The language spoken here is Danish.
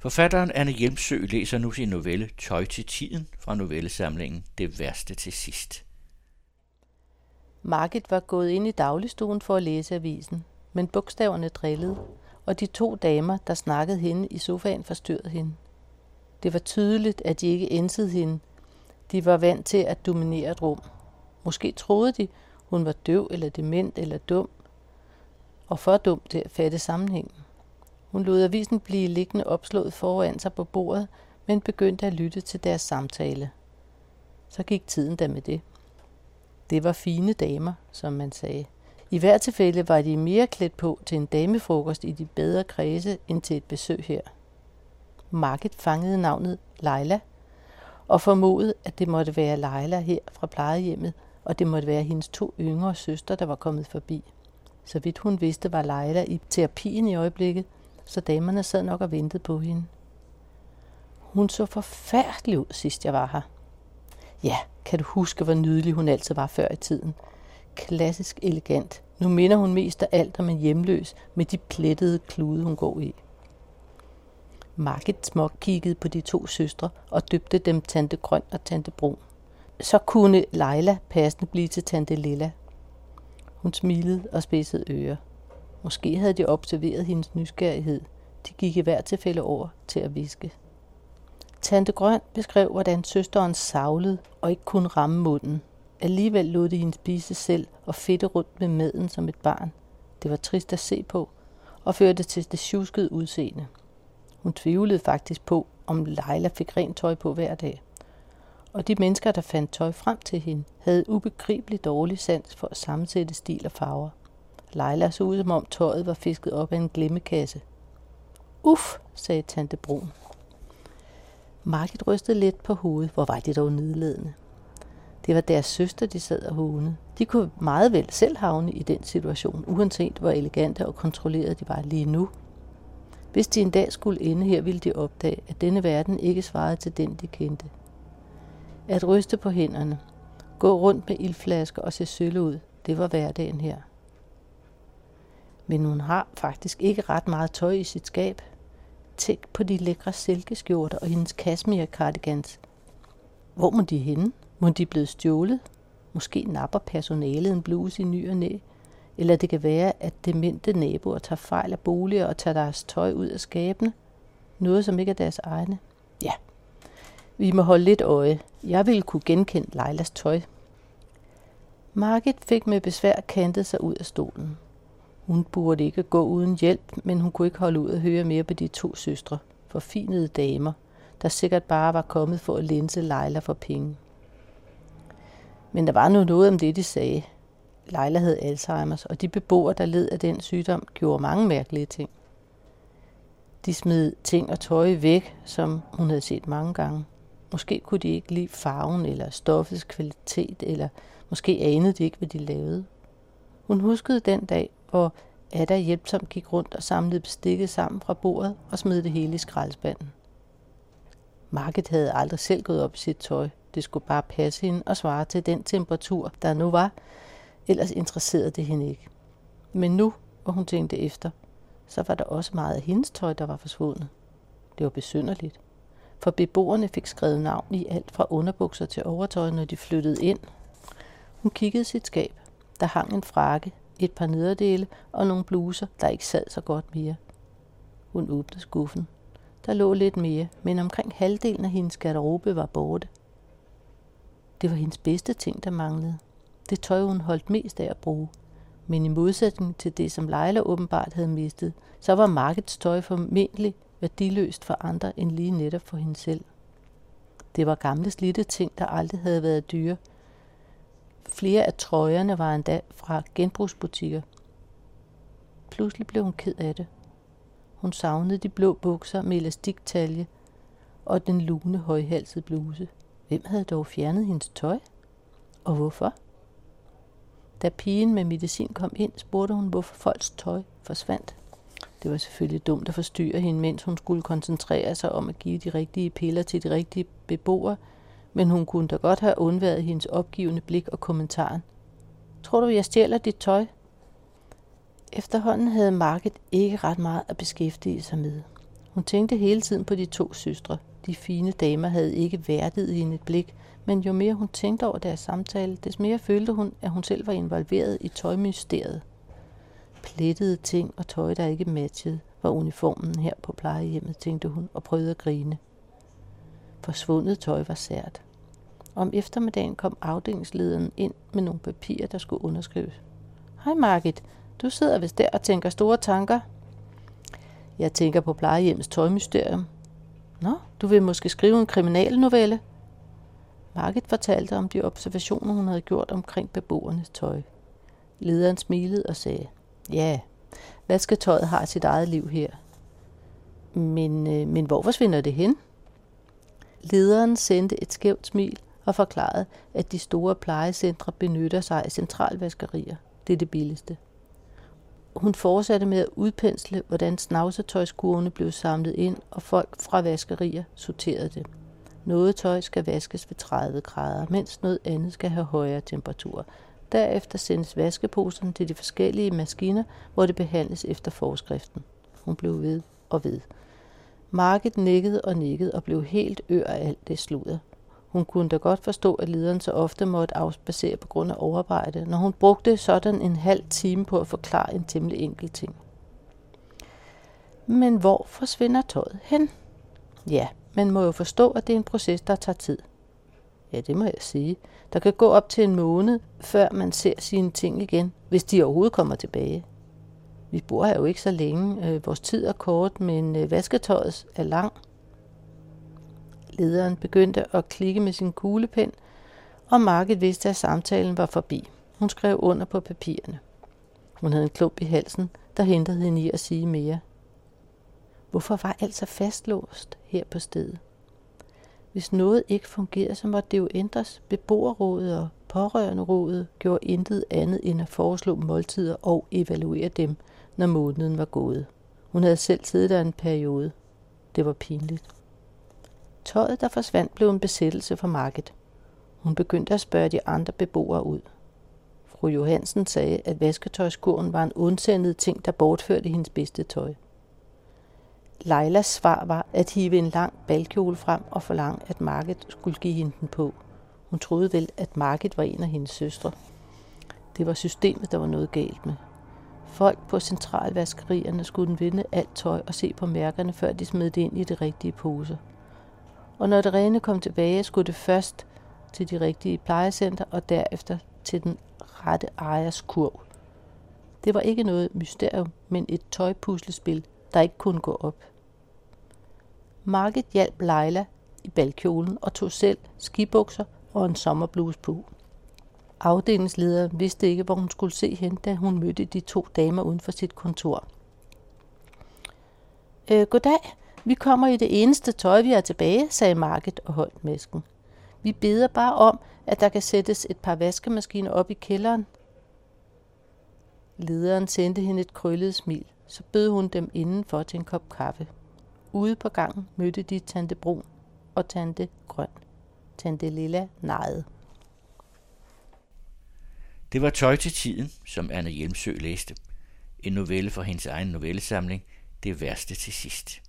Forfatteren Anne Hjelmsø læser nu sin novelle Tøj til tiden fra novellesamlingen Det værste til sidst. Margit var gået ind i dagligstuen for at læse avisen, men bogstaverne drillede, og de to damer, der snakkede hende i sofaen, forstyrrede hende. Det var tydeligt, at de ikke ænsede hende. De var vant til at dominere et rum. Måske troede de, hun var døv eller dement eller dum, og for dum til at fatte sammenhængen. Hun lod avisen blive liggende opslået foran sig på bordet, men begyndte at lytte til deres samtale. Så gik tiden da med det. Det var fine damer, som man sagde. I hvert tilfælde var de mere klædt på til en damefrokost i de bedre kredse end til et besøg her. Market fangede navnet Leila og formodede, at det måtte være Leila her fra plejehjemmet, og det måtte være hendes to yngre søstre, der var kommet forbi. Så vidt hun vidste, var Leila i terapien i øjeblikket, så damerne sad nok og ventede på hende. Hun så forfærdelig ud, sidst jeg var her. Ja, kan du huske, hvor nydelig hun altid var før i tiden? Klassisk elegant. Nu minder hun mest af alt om en hjemløs med de plettede klude, hun går i. Margit smok kiggede på de to søstre og døbte dem Tante Grøn og Tante Brun. Så kunne Leila passende blive til Tante Lilla. Hun smilede og spidsede ører. Måske havde de observeret hendes nysgerrighed. De gik i hvert tilfælde over til at viske. Tante Grøn beskrev, hvordan søsteren savlede og ikke kunne ramme munden. Alligevel lod de hende spise selv og fedte rundt med maden som et barn. Det var trist at se på og førte til det tjuskede udseende. Hun tvivlede faktisk på, om Leila fik rent tøj på hver dag. Og de mennesker, der fandt tøj frem til hende, havde ubegribeligt dårlig sans for at sammensætte stil og farver. Leila så ud, som om tøjet var fisket op af en glemmekasse. Uff, sagde tante Brun. Margit rystede lidt på hovedet. Hvor var det dog nedledende? Det var deres søster, de sad og hånede. De kunne meget vel selv havne i den situation, uanset hvor elegante og kontrollerede de var lige nu. Hvis de en dag skulle ende her, ville de opdage, at denne verden ikke svarede til den, de kendte. At ryste på hænderne, gå rundt med ildflasker og se sølle ud, det var hverdagen her. Men hun har faktisk ikke ret meget tøj i sit skab. Tænk på de lækre silkeskjorter og hendes cashmere cardigans. Hvor må de henne? Må de blive stjålet? Måske napper personalet en bluse i ny og næ. Eller det kan være, at demente naboer tager fejl af boliger og tager deres tøj ud af skabene. Noget, som ikke er deres egne. Ja, vi må holde lidt øje. Jeg ville kunne genkende Leilas tøj. Margit fik med besvær kantet sig ud af stolen. Hun burde ikke gå uden hjælp, men hun kunne ikke holde ud at høre mere på de to søstre, forfinede damer, der sikkert bare var kommet for at linse Leila for penge. Men der var nu noget om det, de sagde. Leila havde Alzheimer's, og de beboere, der led af den sygdom, gjorde mange mærkelige ting. De smed ting og tøj væk, som hun havde set mange gange. Måske kunne de ikke lide farven eller stoffets kvalitet, eller måske anede de ikke, hvad de lavede. Hun huskede den dag, hvor Ada hjælpsomt gik rundt og samlede bestikket sammen fra bordet og smed det hele i skraldespanden. Market havde aldrig selv gået op i sit tøj. Det skulle bare passe hende og svare til den temperatur, der nu var. Ellers interesserede det hende ikke. Men nu, hvor hun tænkte efter, så var der også meget af hendes tøj, der var forsvundet. Det var besynderligt. For beboerne fik skrevet navn i alt fra underbukser til overtøj, når de flyttede ind. Hun kiggede sit skab. Der hang en frakke, et par nederdele og nogle bluser, der ikke sad så godt mere. Hun åbnede skuffen. Der lå lidt mere, men omkring halvdelen af hendes garderobe var borte. Det var hendes bedste ting, der manglede. Det tøj, hun holdt mest af at bruge. Men i modsætning til det, som Leila åbenbart havde mistet, så var markedets tøj formentlig værdiløst for andre end lige netop for hende selv. Det var gamle slidte ting, der aldrig havde været dyre, Flere af trøjerne var endda fra genbrugsbutikker. Pludselig blev hun ked af det. Hun savnede de blå bukser med elastiktalje og den lune højhalsede bluse. Hvem havde dog fjernet hendes tøj? Og hvorfor? Da pigen med medicin kom ind, spurgte hun, hvorfor folks tøj forsvandt. Det var selvfølgelig dumt at forstyrre hende, mens hun skulle koncentrere sig om at give de rigtige piller til de rigtige beboere, men hun kunne da godt have undværet hendes opgivende blik og kommentaren. Tror du, jeg stjæler dit tøj? Efterhånden havde Market ikke ret meget at beskæftige sig med. Hun tænkte hele tiden på de to søstre. De fine damer havde ikke værdet i hende et blik, men jo mere hun tænkte over deres samtale, des mere følte hun, at hun selv var involveret i tøjmysteriet. Plettede ting og tøj, der ikke matchede, var uniformen her på plejehjemmet, tænkte hun og prøvede at grine. Forsvundet tøj var sært. Om eftermiddagen kom afdelingslederen ind med nogle papirer, der skulle underskrives. Hej Margit, du sidder vist der og tænker store tanker. Jeg tænker på plejehjemmets tøjmysterium. Nå, du vil måske skrive en kriminalnovelle? Margit fortalte om de observationer, hun havde gjort omkring beboernes tøj. Lederen smilede og sagde, ja, vasketøjet har sit eget liv her. Men, øh, men hvor forsvinder det hen? Lederen sendte et skævt smil og forklarede, at de store plejecentre benytter sig af centralvaskerier. Det er det billigste. Hun fortsatte med at udpensle, hvordan snavsetøjskurvene blev samlet ind, og folk fra vaskerier sorterede det. Noget tøj skal vaskes ved 30 grader, mens noget andet skal have højere temperatur. Derefter sendes vaskeposerne til de forskellige maskiner, hvor det behandles efter forskriften. Hun blev ved og ved. Market nikkede og nikkede og blev helt ør af alt det sludder. Hun kunne da godt forstå, at lederen så ofte måtte afspacere på grund af overarbejde, når hun brugte sådan en halv time på at forklare en temmelig enkel ting. Men hvor forsvinder tøjet hen? Ja, man må jo forstå, at det er en proces, der tager tid. Ja, det må jeg sige. Der kan gå op til en måned, før man ser sine ting igen, hvis de overhovedet kommer tilbage. Vi bor her jo ikke så længe. Øh, vores tid er kort, men øh, vasketøjet er lang. Lederen begyndte at klikke med sin kuglepen, og Market vidste, at samtalen var forbi. Hun skrev under på papirerne. Hun havde en klump i halsen, der hindrede hende i at sige mere. Hvorfor var alt så fastlåst her på stedet? Hvis noget ikke fungerede, så måtte det jo ændres. Beboerrådet og pårørenderådet gjorde intet andet end at foreslå måltider og evaluere dem, når måneden var gået. Hun havde selv siddet der en periode. Det var pinligt. Tøjet, der forsvandt, blev en besættelse for markedet. Hun begyndte at spørge de andre beboere ud. Fru Johansen sagde, at vasketøjskurven var en undsendet ting, der bortførte hendes bedste tøj. Leilas svar var at hive en lang balkjole frem og forlange, at markedet skulle give hende den på. Hun troede vel, at Market var en af hendes søstre. Det var systemet, der var noget galt med. Folk på centralvaskerierne skulle vinde alt tøj og se på mærkerne, før de smed det ind i de rigtige poser. Og når det rene kom tilbage, skulle det først til de rigtige plejecenter og derefter til den rette ejers kurv. Det var ikke noget mysterium, men et tøjpuslespil, der ikke kunne gå op. Market hjalp Leila i balkjolen og tog selv skibukser og en sommerbluse på. Afdelingslederen vidste ikke, hvor hun skulle se hen, da hun mødte de to damer uden for sit kontor. Øh, goddag, vi kommer i det eneste tøj, vi har tilbage, sagde Market og holdt masken. Vi beder bare om, at der kan sættes et par vaskemaskiner op i kælderen. Lederen sendte hende et krøllet smil. Så bød hun dem indenfor til en kop kaffe. Ude på gangen mødte de tante Brun og tante Grøn. Tante Lilla nejede. Det var Tøj til tiden, som Anna Hjelmsø læste. En novelle fra hendes egen novellesamling, Det værste til sidst.